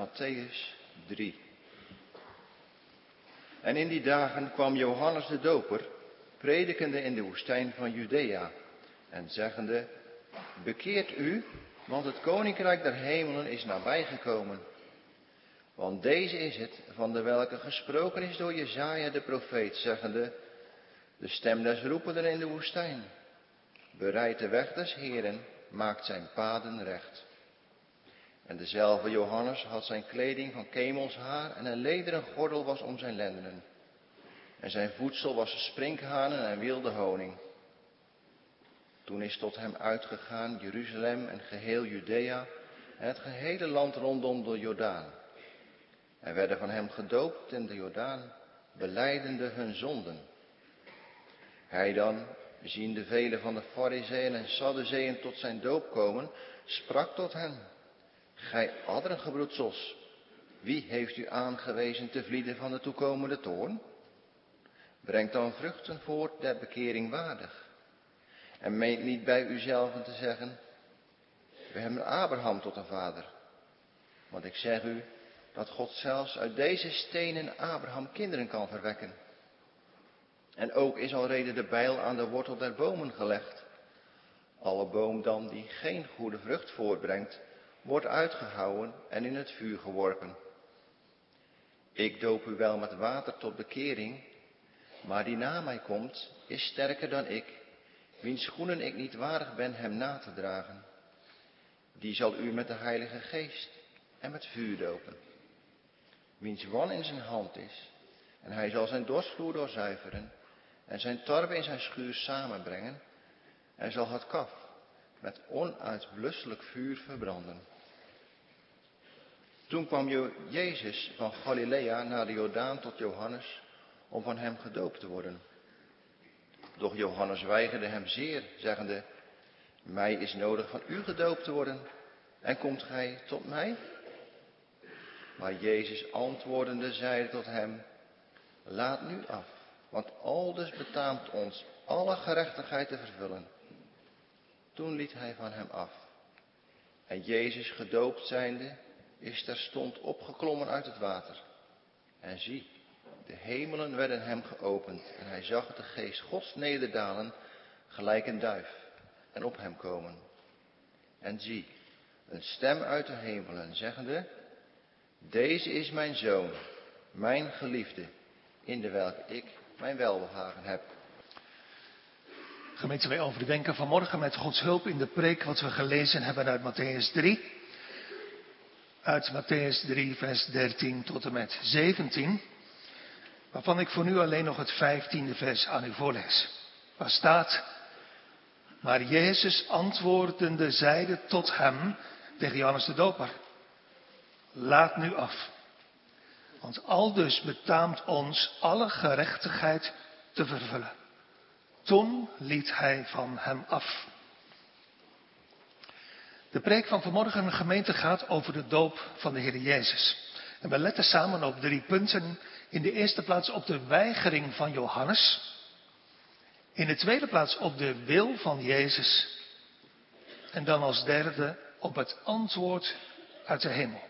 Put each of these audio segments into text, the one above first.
Matthäus 3. En in die dagen kwam Johannes de Doper, predikende in de woestijn van Judea, en zeggende, bekeert u, want het koninkrijk der hemelen is nabijgekomen. Want deze is het, van de welke gesproken is door Jezaja de profeet, zeggende, de stem des roependen in de woestijn. Bereid de weg des Heren, maakt zijn paden recht. En dezelfde Johannes had zijn kleding van kemelshaar en een lederen gordel was om zijn lendenen. En zijn voedsel was sprinkhanen en wilde honing. Toen is tot hem uitgegaan Jeruzalem en geheel Judea en het gehele land rondom de Jordaan. En werden van hem gedoopt in de Jordaan, beleidende hun zonden. Hij dan, ziende velen van de Farizeeën en Sadduceeën tot zijn doop komen, sprak tot hen. Gij adderengebroedsels, wie heeft u aangewezen te vlieden van de toekomende toorn? Brengt dan vruchten voort der bekering waardig. En meent niet bij uzelven te zeggen, we hebben Abraham tot een vader. Want ik zeg u dat God zelfs uit deze stenen Abraham kinderen kan verwekken. En ook is al reden de bijl aan de wortel der bomen gelegd. Alle boom dan die geen goede vrucht voortbrengt, wordt uitgehouwen en in het vuur geworpen. Ik doop u wel met water tot bekering, maar die na mij komt, is sterker dan ik, wiens schoenen ik niet waardig ben hem na te dragen. Die zal u met de Heilige Geest en met vuur dopen. Wiens wan in zijn hand is, en hij zal zijn dorstvloer doorzuiveren en zijn tarwe in zijn schuur samenbrengen en zal het kaf met onuitblusselijk vuur verbranden. Toen kwam Jezus van Galilea naar de Jordaan tot Johannes om van hem gedoopt te worden. Doch Johannes weigerde hem zeer, zeggende, mij is nodig van u gedoopt te worden en komt gij tot mij? Maar Jezus antwoordende zeide tot hem, laat nu af, want aldus betaamt ons alle gerechtigheid te vervullen. Toen liet hij van hem af. En Jezus gedoopt zijnde, is terstond opgeklommen uit het water. En zie, de hemelen werden hem geopend en hij zag de geest Gods nederdalen gelijk een duif en op hem komen. En zie, een stem uit de hemelen zeggende, deze is mijn zoon, mijn geliefde, in de welke ik mijn welbehagen heb. Gemeente, wij overdenken vanmorgen met Gods hulp in de preek wat we gelezen hebben uit Matthäus 3. Uit Matthäus 3, vers 13 tot en met 17. Waarvan ik voor nu alleen nog het vijftiende vers aan u voorlees. Waar staat, maar Jezus antwoordende zeide tot hem, tegen Johannes de Doper, laat nu af. Want aldus betaamt ons alle gerechtigheid te vervullen. Toen liet hij van hem af. De preek van vanmorgen gemeente gaat over de doop van de Heer Jezus. En we letten samen op drie punten. In de eerste plaats op de weigering van Johannes. In de tweede plaats op de wil van Jezus. En dan als derde op het antwoord uit de hemel.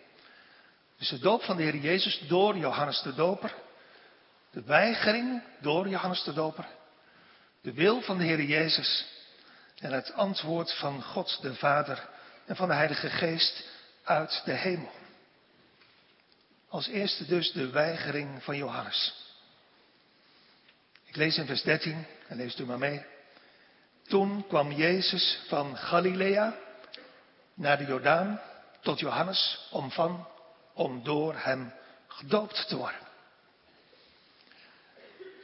Dus de doop van de Heer Jezus door Johannes de Doper. De weigering door Johannes de Doper. De wil van de Heer Jezus. En het antwoord van God de Vader en van de Heilige Geest uit de hemel. Als eerste dus de weigering van Johannes. Ik lees in vers 13 en lees u maar mee. Toen kwam Jezus van Galilea naar de Jordaan tot Johannes om van, om door hem gedoopt te worden.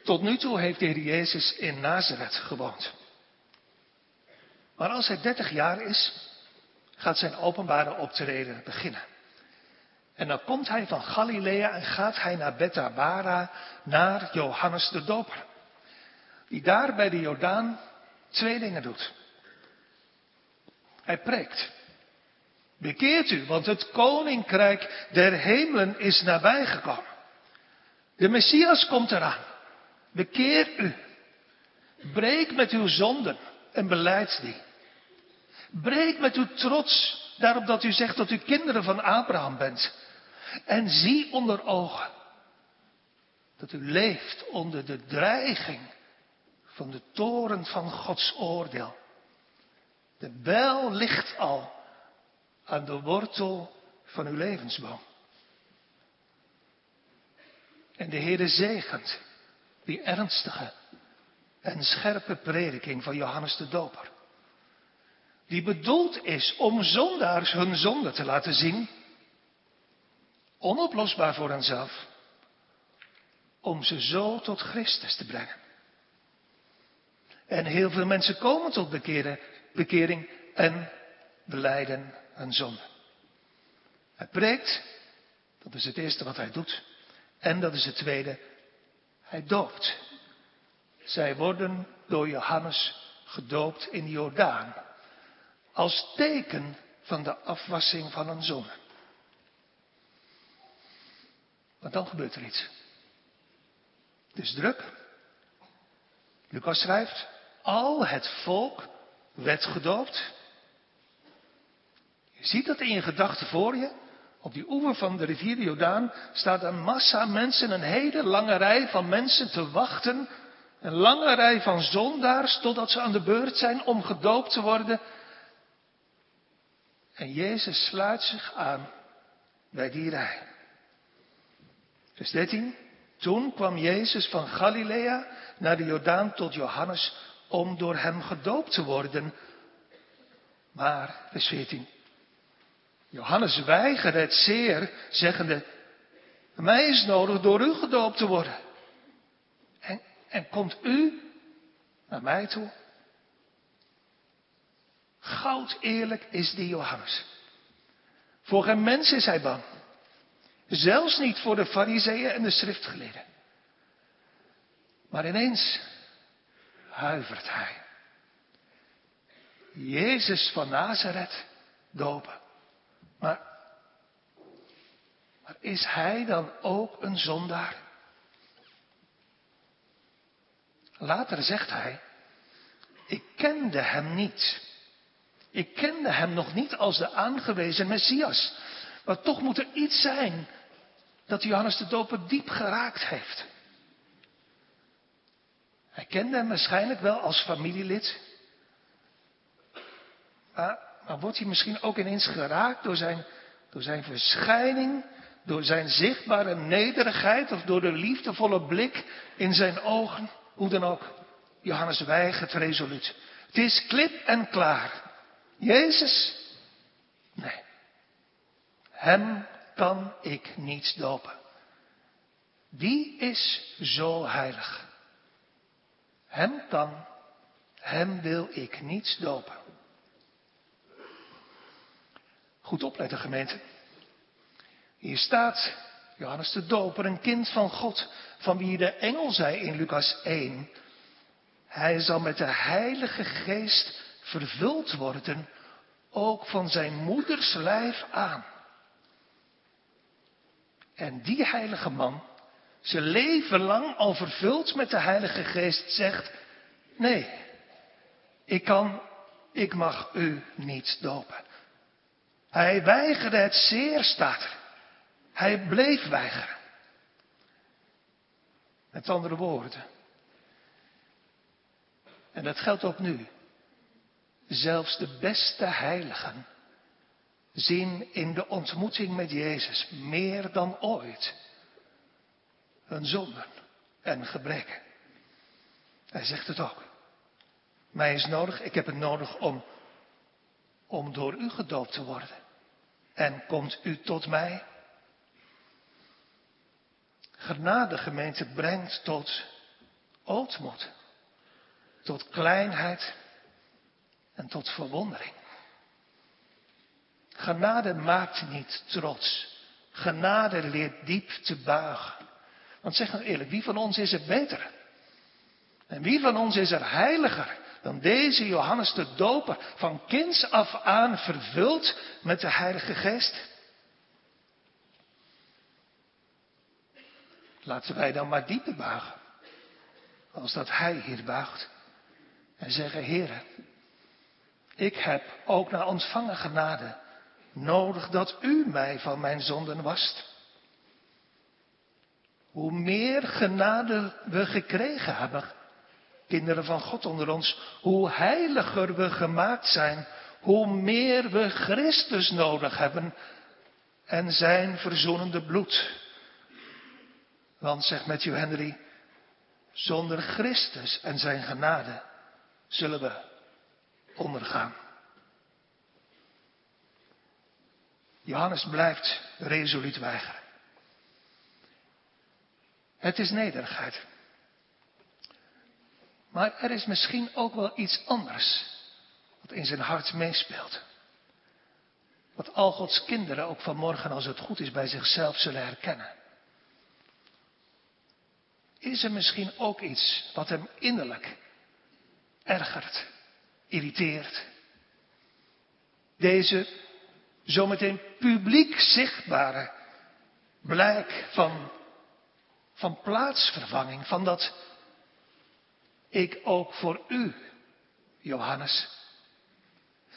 Tot nu toe heeft de Heer Jezus in Nazareth gewoond. Maar als hij 30 jaar is, gaat zijn openbare optreden beginnen. En dan komt hij van Galilea en gaat hij naar Bethabara, naar Johannes de Doper. Die daar bij de Jordaan twee dingen doet. Hij preekt. Bekeert u, want het koninkrijk der hemelen is nabijgekomen. De Messias komt eraan. Bekeer u. Breek met uw zonden en beleid die. Breek met uw trots daarop dat u zegt dat u kinderen van Abraham bent. En zie onder ogen dat u leeft onder de dreiging van de toren van Gods oordeel. De bijl ligt al aan de wortel van uw levensboom. En de Heere zegent die ernstige en scherpe prediking van Johannes de Doper. Die bedoeld is om zondaars hun zonde te laten zien. Onoplosbaar voor henzelf. Om ze zo tot Christus te brengen. En heel veel mensen komen tot bekeren, bekering en beleiden hun zonde. Hij preekt, dat is het eerste wat hij doet. En dat is het tweede, hij doopt. Zij worden door Johannes gedoopt in de Jordaan. Als teken van de afwassing van een zonde. Maar dan gebeurt er iets. Het is druk. Lucas schrijft, al het volk werd gedoopt. Je ziet dat in je gedachten voor je. Op die oever van de rivier Jordaan staat een massa mensen, een hele lange rij van mensen te wachten. Een lange rij van zondaars totdat ze aan de beurt zijn om gedoopt te worden. En Jezus sluit zich aan bij die rij. Vers 13. Toen kwam Jezus van Galilea naar de Jordaan tot Johannes om door hem gedoopt te worden. Maar, vers 14. Johannes weigerde het zeer, zeggende, mij is nodig door u gedoopt te worden. En, en komt u naar mij toe? Goud eerlijk is die Johannes. Voor geen mens is hij bang. Zelfs niet voor de fariseeën en de schriftgeleerden. Maar ineens huivert hij. Jezus van Nazareth dopen. Maar, maar is hij dan ook een zondaar? Later zegt hij, ik kende hem niet. Ik kende hem nog niet als de aangewezen Messias. Maar toch moet er iets zijn dat Johannes de Doper diep geraakt heeft. Hij kende hem waarschijnlijk wel als familielid. Maar, maar wordt hij misschien ook ineens geraakt door zijn, door zijn verschijning, door zijn zichtbare nederigheid of door de liefdevolle blik in zijn ogen? Hoe dan ook, Johannes weigert resoluut. Het is klip en klaar. Jezus? Nee. Hem kan ik niet dopen. Die is zo heilig. Hem kan, hem wil ik niet dopen. Goed opletten gemeente. Hier staat Johannes de Doper, een kind van God, van wie de engel zei in Lucas 1. Hij zal met de Heilige Geest vervuld worden, ook van zijn moeders lijf aan. En die heilige man, zijn leven lang al vervuld met de Heilige Geest, zegt, nee, ik kan, ik mag u niet dopen. Hij weigerde het zeer, staat. Hij bleef weigeren. Met andere woorden. En dat geldt ook nu. Zelfs de beste heiligen zien in de ontmoeting met Jezus meer dan ooit hun zonden en gebreken. Hij zegt het ook. Mij is nodig, ik heb het nodig om, om door u gedoopt te worden. En komt u tot mij? Genade gemeente brengt tot ootmoed, tot kleinheid en tot verwondering. Genade maakt niet trots. Genade leert diep te buigen. Want zeg nou eerlijk, wie van ons is er beter? En wie van ons is er heiliger dan deze Johannes de Doper, van kinds af aan vervuld met de Heilige Geest? Laten wij dan maar dieper buigen, als dat Hij hier buigt. En zeggen, Heere, ik heb ook naar ontvangen genade nodig dat U mij van mijn zonden wast. hoe meer genade we gekregen hebben, kinderen van God onder ons, hoe heiliger we gemaakt zijn, hoe meer we Christus nodig hebben en zijn verzoenende bloed. Want, zegt Matthew Henry, zonder Christus en zijn genade zullen we ondergaan. Johannes blijft resoluut weigeren. Het is nederigheid. Maar er is misschien ook wel iets anders wat in zijn hart meespeelt. Wat al Gods kinderen ook vanmorgen, als het goed is, bij zichzelf zullen herkennen. Is er misschien ook iets wat hem innerlijk ergert, irriteert? Deze zometeen publiek zichtbare blijk van, van plaatsvervanging, van dat ik ook voor u, Johannes.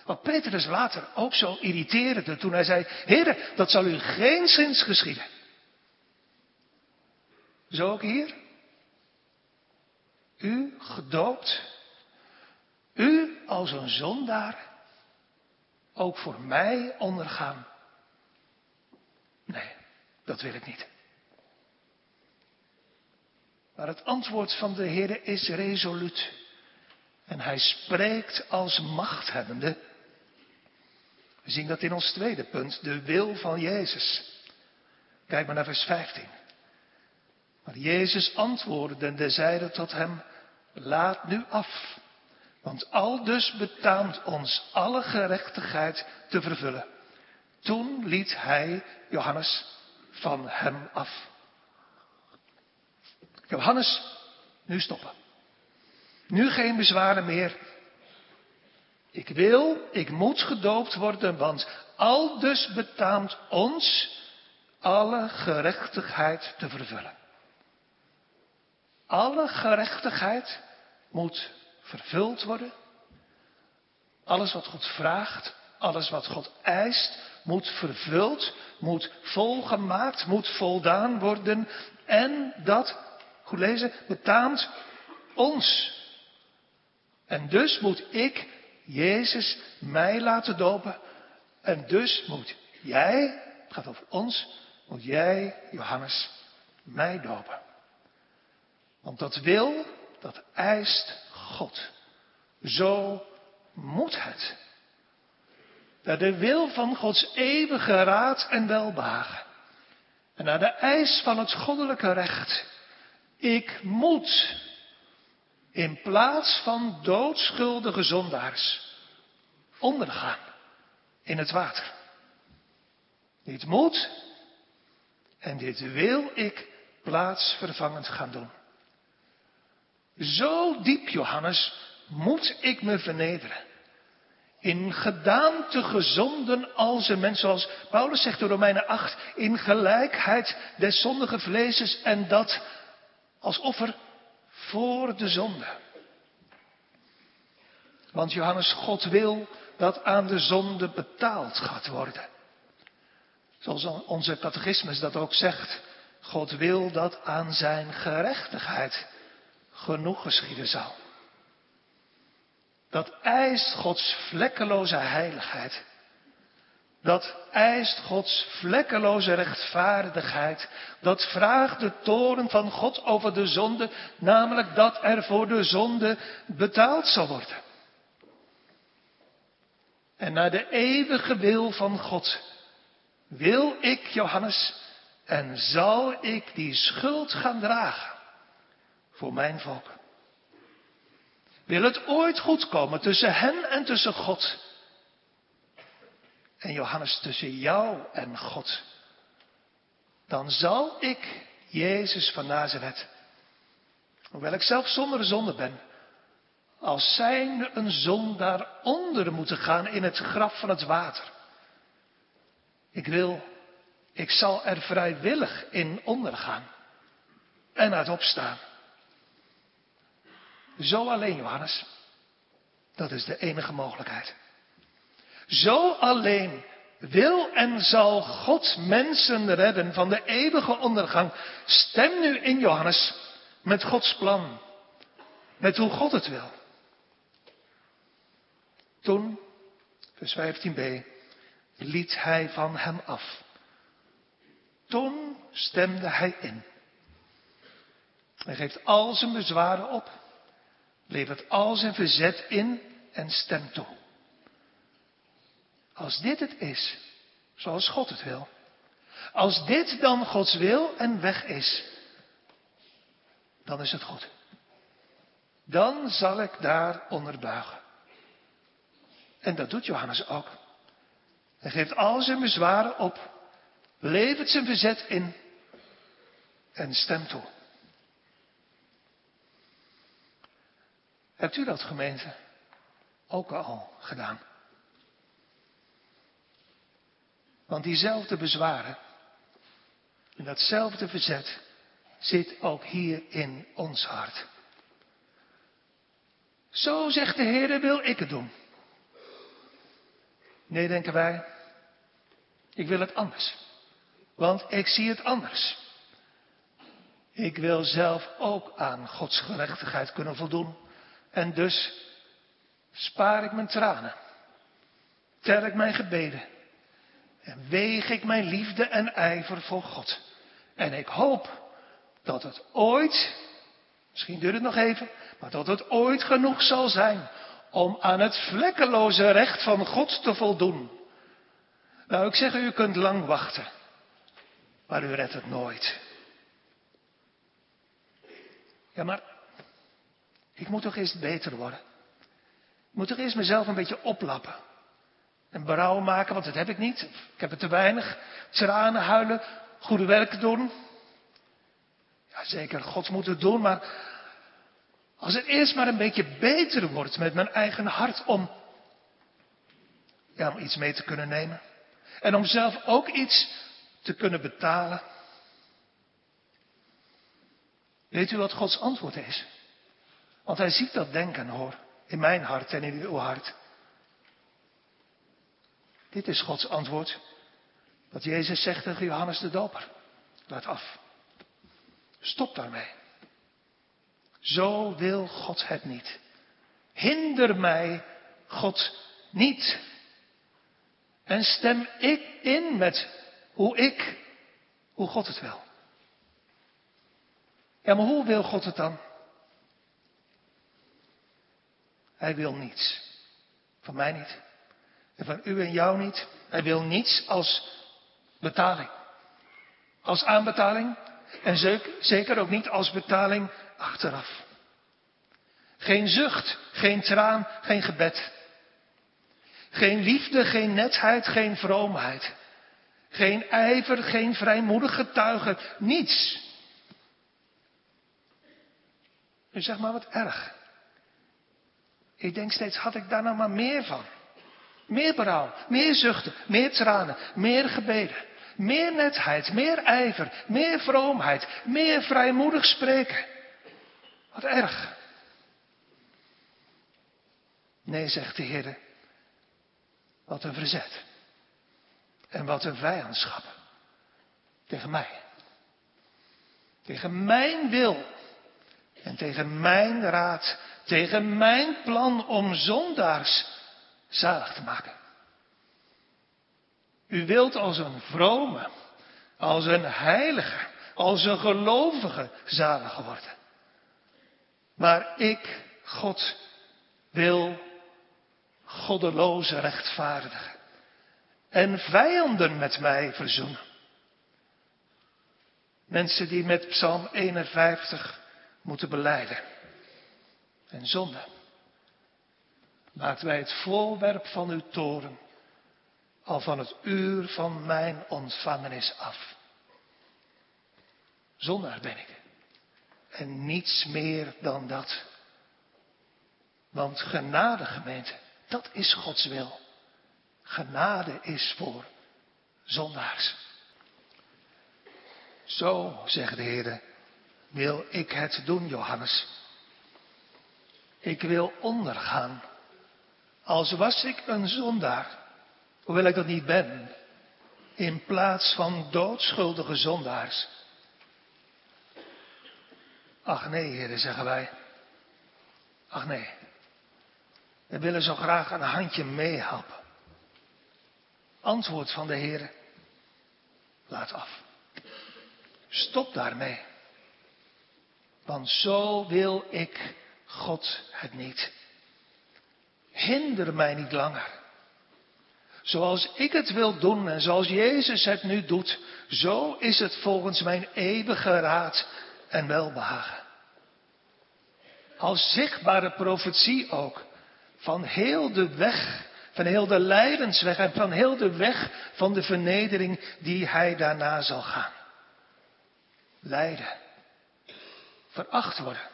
Wat Petrus later ook zo irriteerde toen hij zei, heren, dat zal u geen zins geschieden. Zo ook hier. U gedoopt, u als een zondaar, ook voor mij ondergaan. Nee, dat wil ik niet. Maar het antwoord van de Heer is resoluut. En hij spreekt als machthebbende. We zien dat in ons tweede punt, de wil van Jezus. Kijk maar naar vers 15. Maar Jezus antwoordde en zeide tot hem, laat nu af. Want al dus betaamt ons alle gerechtigheid te vervullen. Toen liet hij Johannes van hem af. Johannes, nu stoppen. Nu geen bezwaren meer. Ik wil, ik moet gedoopt worden, want al dus betaamt ons alle gerechtigheid te vervullen. Alle gerechtigheid moet vervuld worden. Alles wat God vraagt, alles wat God eist, moet vervuld, moet volgemaakt, moet voldaan worden. En dat, goed lezen, betaamt ons. En dus moet ik, Jezus, mij laten dopen. En dus moet jij, het gaat over ons, moet jij, Johannes, mij dopen. Want dat wil, dat eist God. Zo moet het. Naar de wil van Gods eeuwige raad en welbehagen. En naar de eis van het goddelijke recht. Ik moet in plaats van doodschuldige zondaars ondergaan in het water. Dit moet en dit wil ik plaatsvervangend gaan doen. Zo diep, Johannes, moet ik me vernederen. In gedaante gezonden als een mens, zoals Paulus zegt in Romeinen 8, in gelijkheid des zondige vleeses en dat als offer voor de zonde. Want Johannes, God wil dat aan de zonde betaald gaat worden. Zoals onze catechismus dat ook zegt. God wil dat aan zijn gerechtigheid genoeg geschieden zal. Dat eist Gods vlekkeloze heiligheid. Dat eist Gods vlekkeloze rechtvaardigheid. Dat vraagt de toren van God over de zonde, namelijk dat er voor de zonde betaald zal worden. En naar de eeuwige wil van God wil ik, Johannes, en zal ik die schuld gaan dragen voor mijn volk. Wil het ooit goed komen tussen hen en tussen God? En Johannes tussen jou en God? Dan zal ik, Jezus van Nazareth, hoewel ik zelf zonder zonde ben, als zijn een zondaar onder moeten gaan in het graf van het water. Ik wil, ik zal er vrijwillig in ondergaan en uit opstaan. Zo alleen, Johannes. Dat is de enige mogelijkheid. Zo alleen wil en zal God mensen redden van de eeuwige ondergang. Stem nu in Johannes met Gods plan. Met hoe God het wil. Toen, vers 15b, liet hij van hem af. Toen stemde hij in. Hij geeft al zijn bezwaren op, levert al zijn verzet in en stemt toe. Als dit het is, zoals God het wil, als dit dan Gods wil en weg is, dan is het goed. Dan zal ik daar onderbuigen. En dat doet Johannes ook. Hij geeft al zijn bezwaren op, levert zijn verzet in en stemt toe. Hebt u dat gemeente ook al gedaan? Want diezelfde bezwaren en datzelfde verzet zit ook hier in ons hart. Zo zegt de Heer, wil ik het doen. Nee, denken wij, ik wil het anders. Want ik zie het anders. Ik wil zelf ook aan Gods gerechtigheid kunnen voldoen. En dus spaar ik mijn tranen. Tel ik mijn gebeden. En weeg ik mijn liefde en ijver voor God. En ik hoop dat het ooit, misschien duurt het nog even, maar dat het ooit genoeg zal zijn om aan het vlekkeloze recht van God te voldoen. Nou, ik zeg u, u kunt lang wachten, maar u redt het nooit. Ja, maar ik moet toch eerst beter worden. Ik moet toch eerst mezelf een beetje oplappen. En berouw maken, want dat heb ik niet. Ik heb het te weinig. Tranen huilen, goede werk doen. Ja, zeker, God moet het doen, maar als het eerst maar een beetje beter wordt met mijn eigen hart om, ja, om iets mee te kunnen nemen. En om zelf ook iets te kunnen betalen. Weet u wat Gods antwoord is? Want hij ziet dat denken hoor, in mijn hart en in uw hart. Dit is Gods antwoord. Wat Jezus zegt tegen Johannes de Doper. Laat af. Stop daarmee. Zo wil God het niet. Hinder mij, God, niet. En stem ik in met hoe ik, hoe God het wil. Ja, maar hoe wil God het dan? Hij wil niets. Van mij niet. En van u en jou niet. Hij wil niets als betaling. Als aanbetaling. En zeker ook niet als betaling achteraf. Geen zucht, geen traan, geen gebed. Geen liefde, geen netheid, geen vroomheid. Geen ijver, geen vrijmoedig getuige, niets. U zeg maar wat erg. Ik denk steeds, had ik daar nou maar meer van? Meer berouw, meer zuchten, meer tranen, meer gebeden, meer netheid, meer ijver, meer vroomheid, meer vrijmoedig spreken. Wat erg. Nee, zegt de Heer. Wat een verzet. En wat een vijandschap. Tegen mij. Tegen mijn wil. En tegen mijn raad. Tegen mijn plan om zondaars zalig te maken. U wilt als een vrome, als een heilige, als een gelovige zalig worden. Maar ik, God, wil goddeloze rechtvaardigen en vijanden met mij verzoenen. Mensen die met Psalm 51 moeten beleiden. En zonde maakt wij het voorwerp van uw toren al van het uur van mijn ontvangenis af. Zondaar ben ik. En niets meer dan dat. Want genade, gemeente, dat is Gods wil. Genade is voor zondaars. Zo, zegt de Heer, wil ik het doen, Johannes. Ik wil ondergaan, als was ik een zondaar, hoewel ik dat niet ben, in plaats van doodschuldige zondaars. Ach nee, heren, zeggen wij. Ach nee. We willen zo graag een handje meehelpen. Antwoord van de Heer. Laat af. Stop daarmee. Want zo wil ik God het niet. Hinder mij niet langer. Zoals ik het wil doen en zoals Jezus het nu doet, zo is het volgens mijn eeuwige raad en welbehagen. Als zichtbare profetie ook van heel de weg, van heel de lijdensweg en van heel de weg van de vernedering die hij daarna zal gaan. Lijden, veracht worden,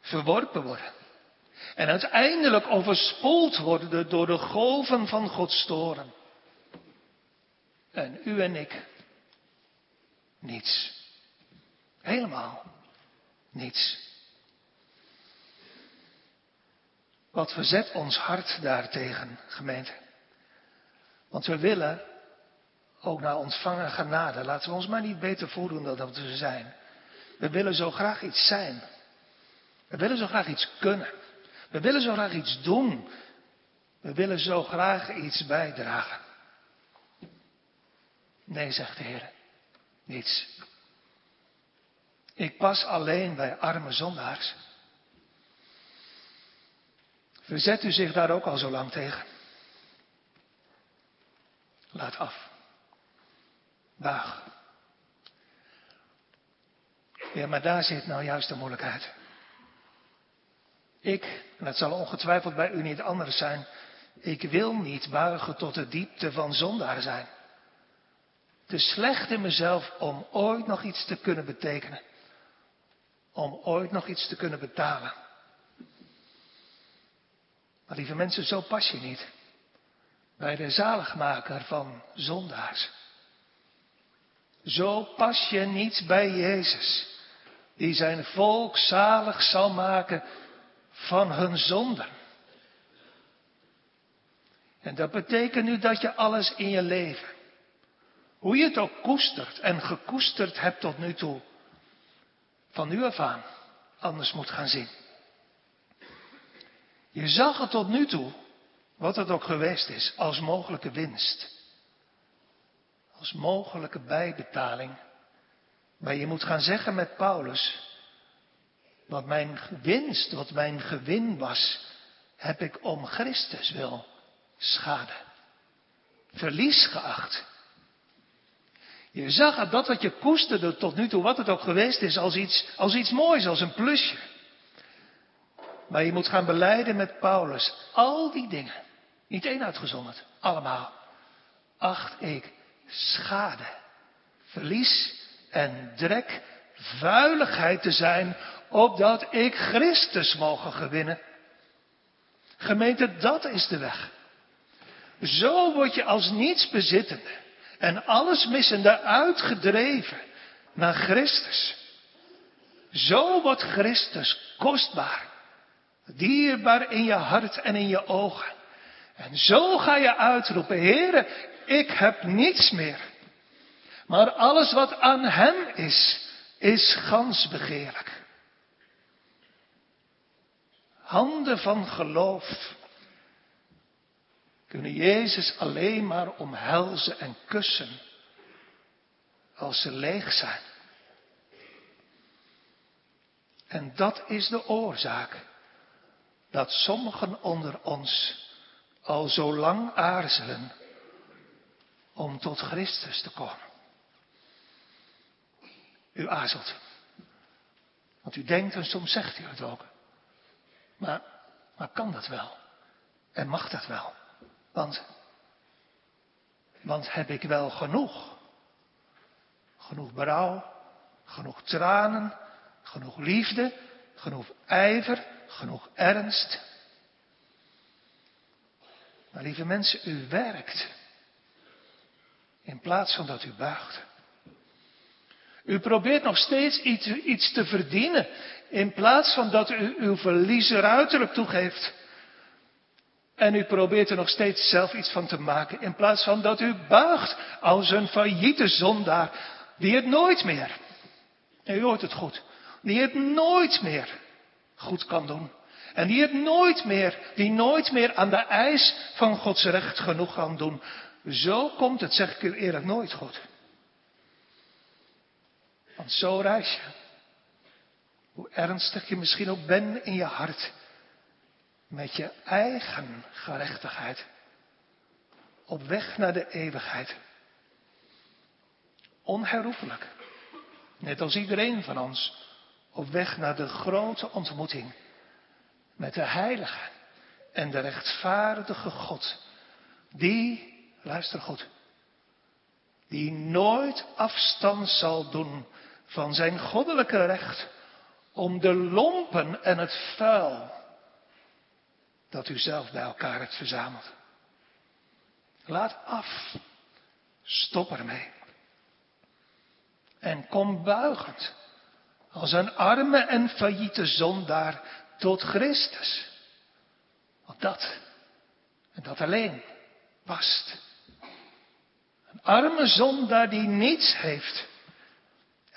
verworpen worden. En uiteindelijk overspoeld worden door de golven van Gods toren. En u en ik, niets. Helemaal niets. Wat verzet ons hart daartegen, gemeente? Want we willen ook naar ontvangen genade. Laten we ons maar niet beter voordoen dan dat we zijn. We willen zo graag iets zijn. We willen zo graag iets kunnen. We willen zo graag iets doen. We willen zo graag iets bijdragen. Nee, zegt de Heer. Niets. Ik pas alleen bij arme zondaars. Verzet u zich daar ook al zo lang tegen? Laat af. Buig. Ja, maar daar zit nou juist de moeilijkheid. Ik, en het zal ongetwijfeld bij u niet anders zijn, ik wil niet buigen tot de diepte van zondaar zijn. Te slecht in mezelf om ooit nog iets te kunnen betekenen. Om ooit nog iets te kunnen betalen. Maar lieve mensen, zo pas je niet bij de zaligmaker van zondaars. Zo pas je niet bij Jezus, die zijn volk zalig zal maken van hun zonden. En dat betekent nu dat je alles in je leven, hoe je het ook koestert en gekoesterd hebt tot nu toe, van nu af aan anders moet gaan zien. Je zag het tot nu toe, wat het ook geweest is, als mogelijke winst. Als mogelijke bijbetaling. Maar je moet gaan zeggen met Paulus, wat mijn winst, wat mijn gewin was, heb ik om Christus wil schade. Verlies geacht. Je zag dat wat je koesterde tot nu toe, wat het ook geweest is, als iets, als iets moois, als een plusje. Maar je moet gaan beleiden met Paulus. Al die dingen. Niet één uitgezonderd. Allemaal. Acht ik schade, verlies en drek, vuiligheid te zijn, opdat ik Christus mogen gewinnen. Gemeente, dat is de weg. Zo word je als niets bezittende en alles missende uitgedreven naar Christus. Zo wordt Christus kostbaar Dierbaar in je hart en in je ogen. En zo ga je uitroepen, Heere, ik heb niets meer. Maar alles wat aan Hem is, is gans begeerlijk. Handen van geloof kunnen Jezus alleen maar omhelzen en kussen als ze leeg zijn. En dat is de oorzaak dat sommigen onder ons al zo lang aarzelen om tot Christus te komen. U aarzelt. Want u denkt en soms zegt u het ook. Maar, maar kan dat wel? En mag dat wel? Want, want heb ik wel genoeg? Genoeg berouw, genoeg tranen, genoeg liefde, genoeg ijver, genoeg ernst. Maar lieve mensen, u werkt in plaats van dat u buigt. U probeert nog steeds iets, iets te verdienen in plaats van dat u uw verliezer uiterlijk toegeeft. En u probeert er nog steeds zelf iets van te maken, in plaats van dat u buigt als een failliete zondaar, die het nooit meer, en u hoort het goed, die het nooit meer goed kan doen. En die het nooit meer, die nooit meer aan de eis van Gods recht genoeg kan doen. Zo komt het, zeg ik u eerlijk, nooit goed. Want zo reis je. Hoe ernstig je misschien ook bent in je hart. Met je eigen gerechtigheid. Op weg naar de eeuwigheid. Onherroepelijk. Net als iedereen van ons. Op weg naar de grote ontmoeting. Met de heilige en de rechtvaardige God. Die, luister goed. Die nooit afstand zal doen van zijn goddelijke recht om de lompen en het vuil dat u zelf bij elkaar hebt verzameld. Laat af. Stop ermee. En kom buigend als een arme en failliete zondaar tot Christus. Want dat, en dat alleen, past. Een arme zondaar die niets heeft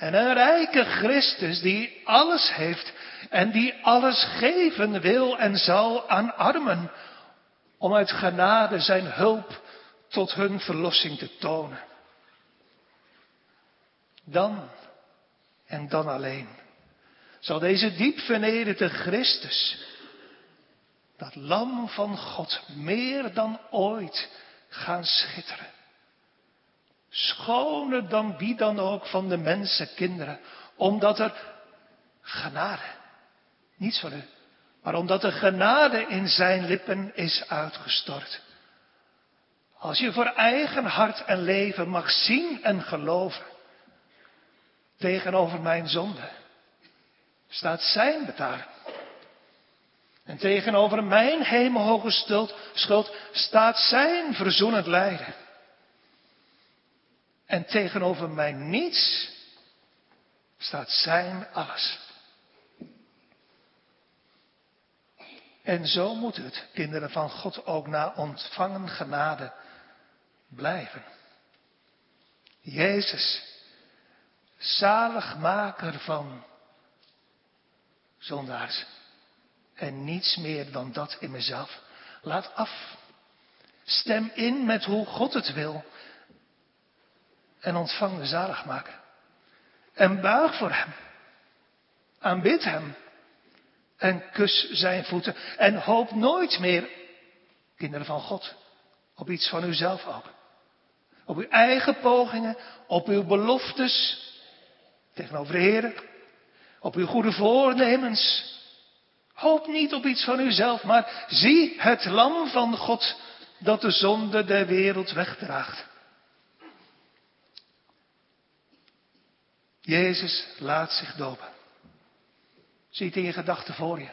en een rijke Christus die alles heeft en die alles geven wil en zal aan armen, om uit genade zijn hulp tot hun verlossing te tonen. Dan en dan alleen zal deze diep vernederde Christus, dat lam van God, meer dan ooit gaan schitteren schoner dan wie dan ook van de mensenkinderen, omdat er genade, van u, maar omdat er genade in zijn lippen is uitgestort. Als je voor eigen hart en leven mag zien en geloven tegenover mijn zonde, staat zijn betaling. En tegenover mijn hemelhoge schuld staat zijn verzoenend lijden. En tegenover mij niets staat zijn alles. En zo moet het, kinderen van God, ook na ontvangen genade blijven. Jezus, zaligmaker van zondaars. En niets meer dan dat in mezelf. Laat af. Stem in met hoe God het wil en ontvang de zaligmaker. En buig voor hem. Aanbid hem. En kus zijn voeten. En hoop nooit meer, kinderen van God, op iets van uzelf ook. Op uw eigen pogingen, op uw beloftes tegenover de Heer, op uw goede voornemens. Hoop niet op iets van uzelf, maar zie het lam van God dat de zonde der wereld wegdraagt. Jezus laat zich dopen. Zie het in je gedachten voor je.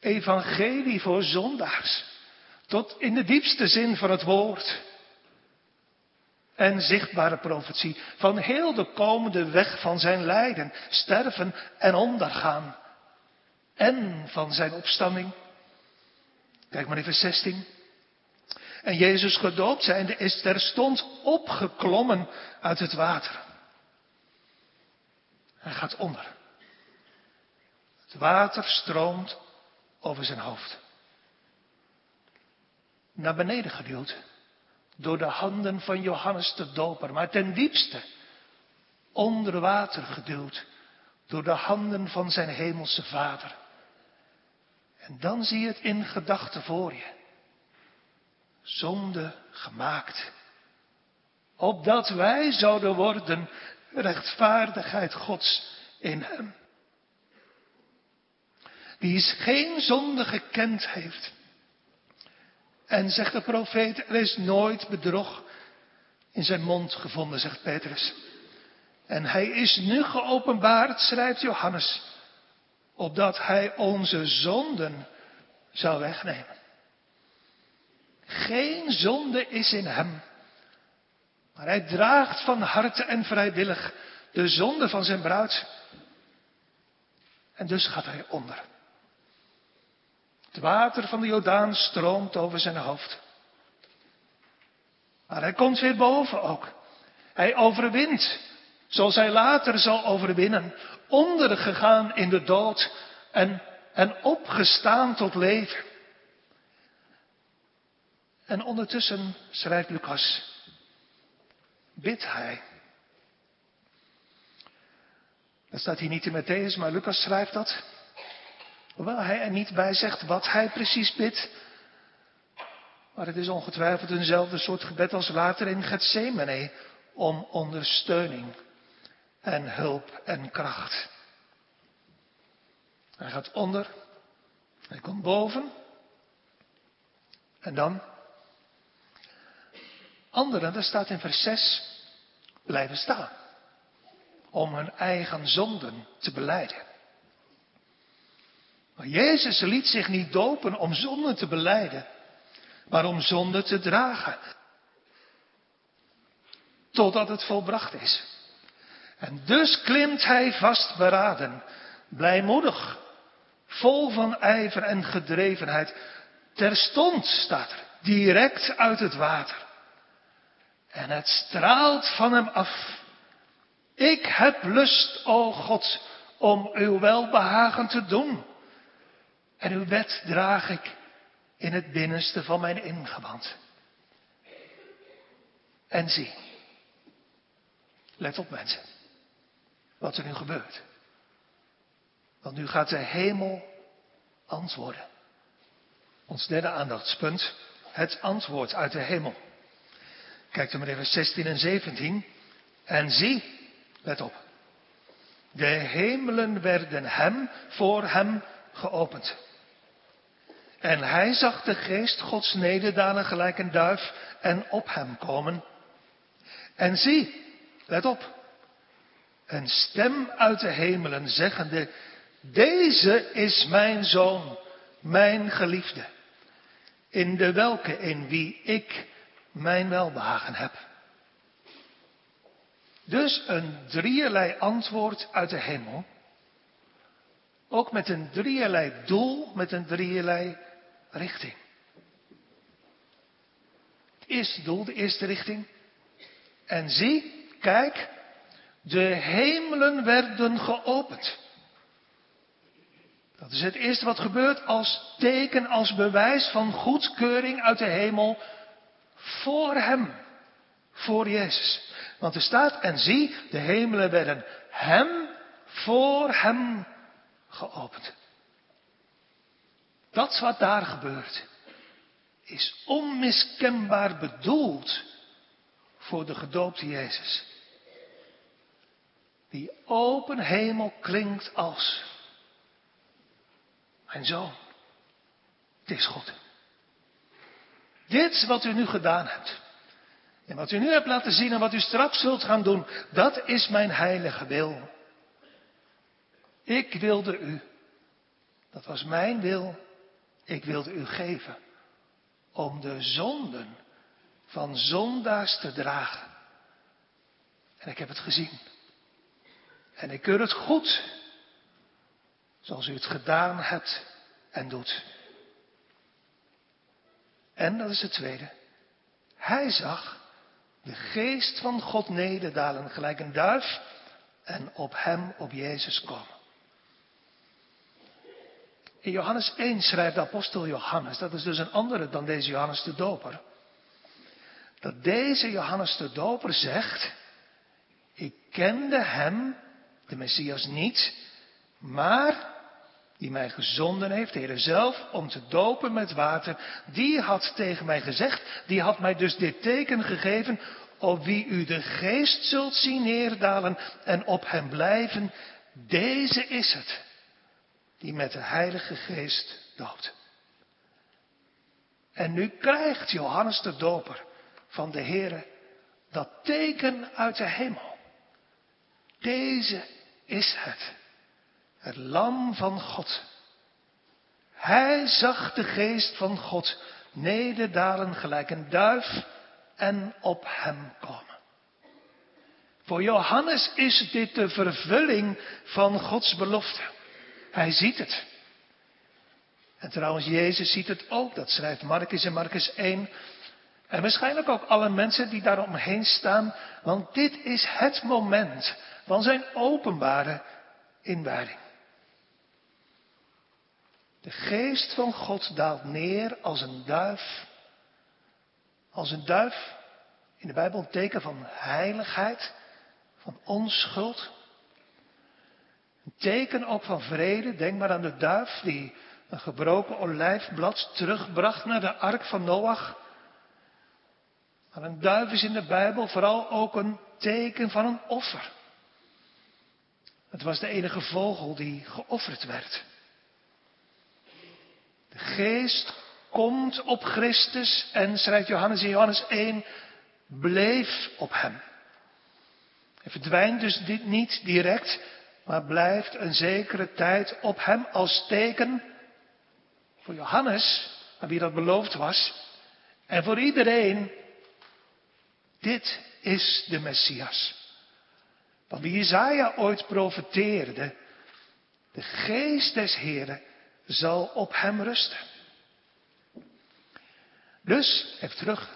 Evangelie voor zondaars. Tot in de diepste zin van het woord. En zichtbare profetie van heel de komende weg van zijn lijden, sterven en ondergaan. En van zijn opstanding. Kijk maar vers 16. En Jezus gedoopt zijnde is terstond opgeklommen uit het water. Hij gaat onder. Het water stroomt over zijn hoofd. Naar beneden geduwd door de handen van Johannes de Doper, maar ten diepste onder water geduwd door de handen van zijn hemelse Vader. En dan zie je het in gedachten voor je. Zonde gemaakt. Opdat wij zouden worden rechtvaardigheid Gods in hem. Die is geen zonde gekend heeft. En zegt de profeet, er is nooit bedrog in zijn mond gevonden, zegt Petrus. En hij is nu geopenbaard, schrijft Johannes, opdat hij onze zonden zou wegnemen. Geen zonde is in hem. Maar hij draagt van harte en vrijwillig de zonde van zijn bruid. En dus gaat hij onder. Het water van de Jordaan stroomt over zijn hoofd. Maar hij komt weer boven ook. Hij overwint, zoals hij later zal overwinnen, ondergegaan in de dood en, en opgestaan tot leven. En ondertussen schrijft Lucas, bidt hij. Dat staat hier niet in Matthäus, maar Lucas schrijft dat. Hoewel hij er niet bij zegt wat hij precies bidt. Maar het is ongetwijfeld eenzelfde soort gebed als later in Gethsemane om ondersteuning en hulp en kracht. Hij gaat onder, hij komt boven en dan Anderen, dat staat in vers 6, blijven staan. Om hun eigen zonden te beleiden. Maar Jezus liet zich niet dopen om zonden te beleiden, maar om zonden te dragen. Totdat het volbracht is. En dus klimt hij vastberaden, blijmoedig, vol van ijver en gedrevenheid. Terstond staat er, direct uit het water. En het straalt van hem af. Ik heb lust, o God, om uw welbehagen te doen. En uw wet draag ik in het binnenste van mijn ingewand. En zie, let op mensen, wat er nu gebeurt. Want nu gaat de hemel antwoorden. Ons derde aandachtspunt, het antwoord uit de hemel. Kijk dan maar even 16 en 17. En zie, let op. De hemelen werden hem, voor hem geopend. En hij zag de geest Gods nederdalen gelijk een duif en op hem komen. En zie, let op. Een stem uit de hemelen zeggende, deze is mijn zoon, mijn geliefde, in de welke in wie ik mijn welbehagen heb. Dus een drieërlei antwoord uit de hemel. Ook met een drieërlei doel, met een drieërlei richting. Het eerste doel, de eerste richting. En zie, kijk, de hemelen werden geopend. Dat is het eerste wat gebeurt als teken, als bewijs van goedkeuring uit de hemel voor hem. Voor Jezus. Want er staat, en zie, de hemelen werden hem, voor hem geopend. Dat wat daar gebeurt, is onmiskenbaar bedoeld voor de gedoopte Jezus. Die open hemel klinkt als, mijn zoon, het is goed. Dit wat u nu gedaan hebt. En wat u nu hebt laten zien en wat u straks zult gaan doen, dat is mijn heilige wil. Ik wilde u, dat was mijn wil, ik wilde u geven om de zonden van zondaars te dragen. En ik heb het gezien. En ik keur het goed, zoals u het gedaan hebt en doet. En dat is het tweede. Hij zag de geest van God nederdalen gelijk een duif en op hem, op Jezus komen. In Johannes 1 schrijft de apostel Johannes, dat is dus een andere dan deze Johannes de Doper, dat deze Johannes de Doper zegt, ik kende hem, de Messias niet, maar die mij gezonden heeft, de Heer zelf, om te dopen met water, die had tegen mij gezegd, die had mij dus dit teken gegeven, op wie u de geest zult zien neerdalen en op hem blijven, deze is het, die met de Heilige Geest doopt. En nu krijgt Johannes de Doper van de Heere dat teken uit de hemel. Deze is het het lam van God. Hij zag de geest van God nederdalen gelijk een duif en op hem komen. Voor Johannes is dit de vervulling van Gods belofte. Hij ziet het. En trouwens, Jezus ziet het ook. Dat schrijft Marcus in Marcus 1. En waarschijnlijk ook alle mensen die daaromheen staan. Want dit is het moment van zijn openbare inwijding. De geest van God daalt neer als een duif. Als een duif in de Bijbel een teken van heiligheid, van onschuld. Een teken ook van vrede. Denk maar aan de duif die een gebroken olijfblad terugbracht naar de ark van Noach. Maar een duif is in de Bijbel vooral ook een teken van een offer. Het was de enige vogel die geofferd werd. De geest komt op Christus en, schrijft Johannes in Johannes 1, bleef op hem. Hij verdwijnt dus niet direct, maar blijft een zekere tijd op hem als teken voor Johannes, aan wie dat beloofd was, en voor iedereen. Dit is de Messias. Van wie Jezaja ooit profeteerde. De geest des Heren zal op hem rusten. Dus, even terug,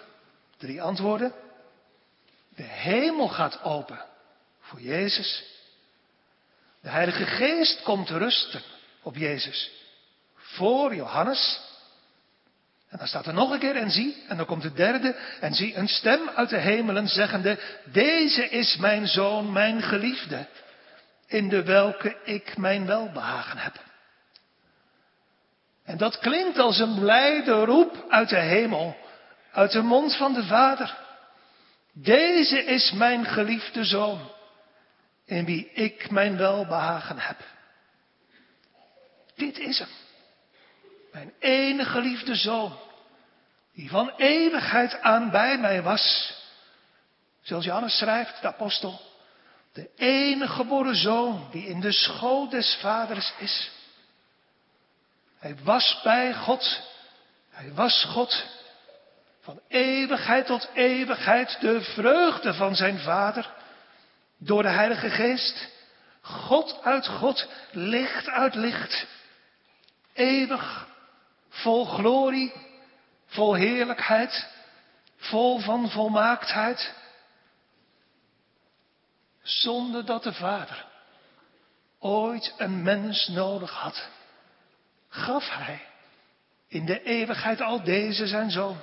drie antwoorden. De hemel gaat open voor Jezus. De Heilige Geest komt rusten op Jezus voor Johannes. En dan staat er nog een keer en zie, en dan komt de derde, en zie een stem uit de hemelen zeggende, deze is mijn zoon, mijn geliefde, in de welke ik mijn welbehagen heb. En dat klinkt als een blijde roep uit de hemel, uit de mond van de Vader. Deze is mijn geliefde zoon, in wie ik mijn welbehagen heb. Dit is hem. Mijn enige geliefde zoon, die van eeuwigheid aan bij mij was. Zoals Johannes schrijft, de apostel. De enige geboren zoon die in de schoot des vaders is. Hij was bij God. Hij was God. Van eeuwigheid tot eeuwigheid de vreugde van zijn vader. Door de Heilige Geest. God uit God, licht uit licht. Eeuwig, vol glorie, vol heerlijkheid, vol van volmaaktheid. Zonder dat de Vader ooit een mens nodig had gaf hij in de eeuwigheid al deze zijn zoon.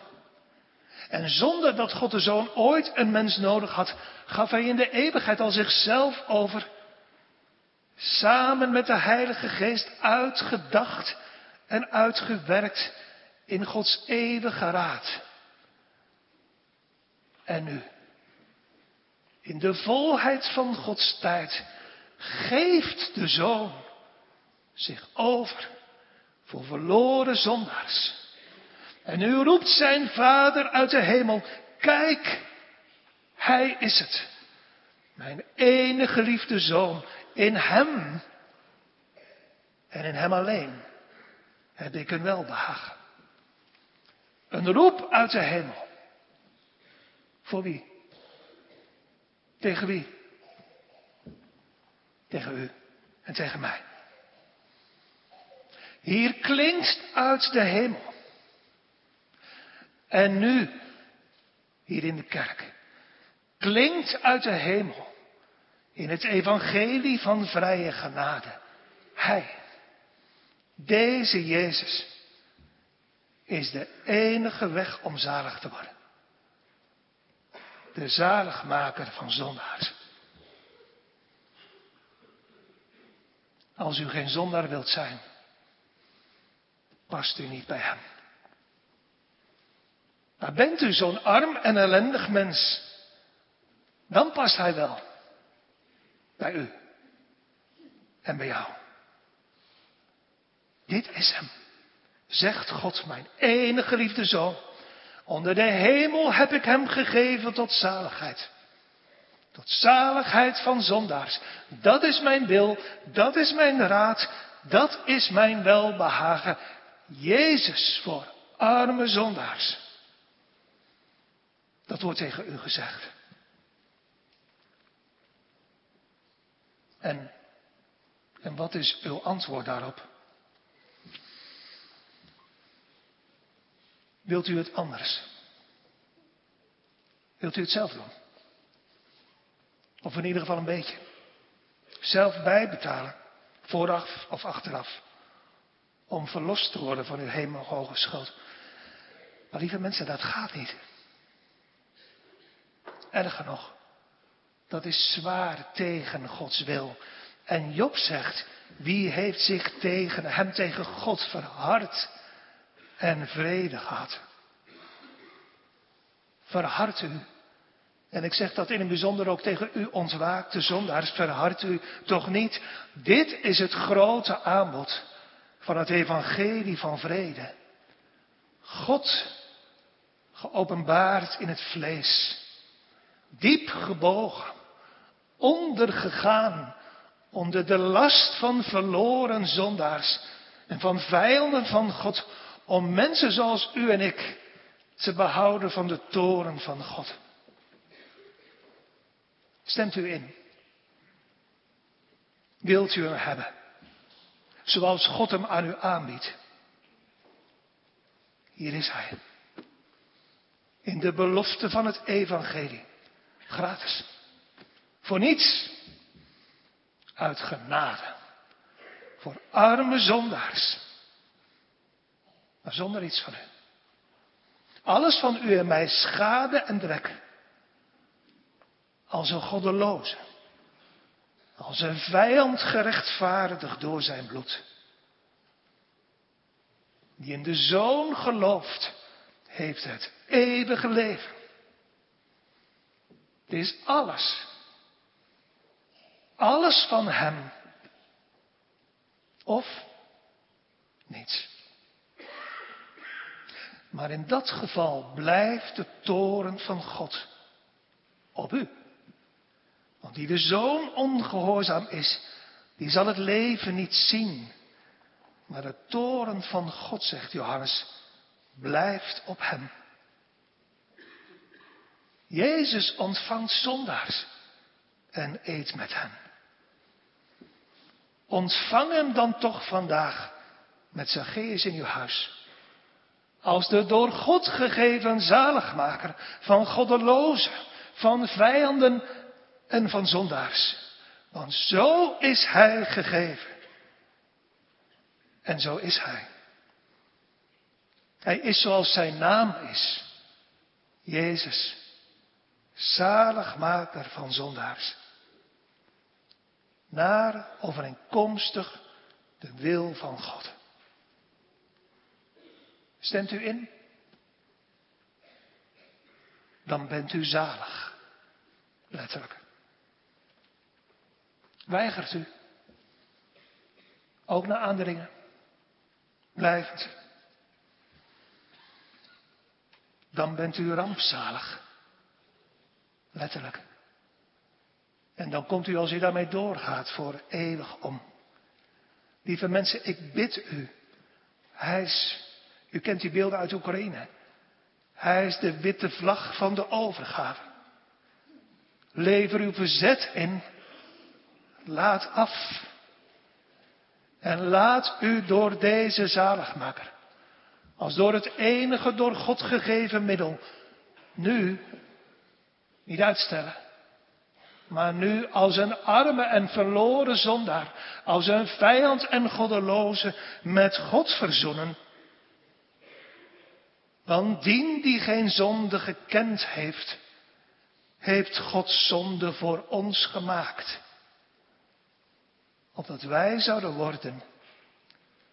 En zonder dat God de zoon ooit een mens nodig had, gaf hij in de eeuwigheid al zichzelf over. Samen met de Heilige Geest uitgedacht en uitgewerkt in Gods eeuwige raad. En nu, in de volheid van Gods tijd, geeft de zoon zich over voor verloren zondaars. En nu roept zijn vader uit de hemel, kijk, hij is het. Mijn enige geliefde zoon, in hem en in hem alleen heb ik een welbehagen. Een roep uit de hemel. Voor wie? Tegen wie? Tegen u en tegen mij. Hier klinkt uit de hemel. En nu, hier in de kerk, klinkt uit de hemel in het evangelie van vrije genade. Hij, deze Jezus, is de enige weg om zalig te worden. De zaligmaker van zondaars. Als u geen zondaar wilt zijn, past u niet bij hem. Maar bent u zo'n arm en ellendig mens, dan past hij wel bij u en bij jou. Dit is hem, zegt God, mijn enige geliefde zoon. Onder de hemel heb ik hem gegeven tot zaligheid. Tot zaligheid van zondaars. Dat is mijn wil, dat is mijn raad, dat is mijn welbehagen. Jezus voor arme zondaars. Dat wordt tegen u gezegd. En, en wat is uw antwoord daarop? Wilt u het anders? Wilt u het zelf doen? Of in ieder geval een beetje. Zelf bijbetalen, vooraf of achteraf. Om verlost te worden van uw hemelhoge schuld. Maar lieve mensen, dat gaat niet. Erger nog, dat is zwaar tegen Gods wil. En Job zegt, wie heeft zich tegen hem, tegen God verhard en vrede gehad? Verhard u. En ik zeg dat in het bijzonder ook tegen u ontwaakte zondaars, verhard u toch niet. Dit is het grote aanbod van het evangelie van vrede. God geopenbaard in het vlees, diep gebogen, ondergegaan onder de last van verloren zondaars en van vijanden van God, om mensen zoals u en ik te behouden van de toren van God. Stemt u in? Wilt u hem hebben? Zoals God hem aan u aanbiedt. Hier is hij. In de belofte van het evangelie. Gratis. Voor niets. Uit genade. Voor arme zondaars. Maar zonder iets van u. Alles van u en mij schade en drek. Als een goddeloze. Als een vijand gerechtvaardigd door zijn bloed. Die in de zoon gelooft, heeft het eeuwige leven. Dit is alles. Alles van Hem. Of niets. Maar in dat geval blijft de toren van God op u. Die de zoon ongehoorzaam is, die zal het leven niet zien. Maar de toren van God, zegt Johannes, blijft op hem. Jezus ontvangt zondaars en eet met hen. Ontvang hem dan toch vandaag met Zacchaeus in uw huis. Als de door God gegeven zaligmaker van goddelozen, van vijanden en van zondaars. Want zo is hij gegeven. En zo is hij. Hij is zoals zijn naam is. Jezus, zaligmaker van zondaars. Naar overeenkomstig de wil van God. Stemt u in? Dan bent u zalig. Letterlijk. Weigert u? Ook na aandringen? Blijft. Dan bent u rampzalig. Letterlijk. En dan komt u als u daarmee doorgaat voor eeuwig om. Lieve mensen, ik bid u. Hij is, u kent die beelden uit Oekraïne. Hij is de witte vlag van de overgave. Lever uw verzet in. Laat af. En laat u door deze zaligmaker, als door het enige door God gegeven middel, nu niet uitstellen, maar nu als een arme en verloren zondaar, als een vijand en goddeloze met God verzoenen. Want dien die geen zonde gekend heeft, heeft God zonde voor ons gemaakt opdat wij zouden worden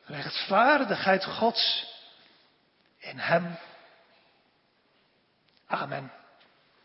rechtvaardigheid Gods in Hem. Amen.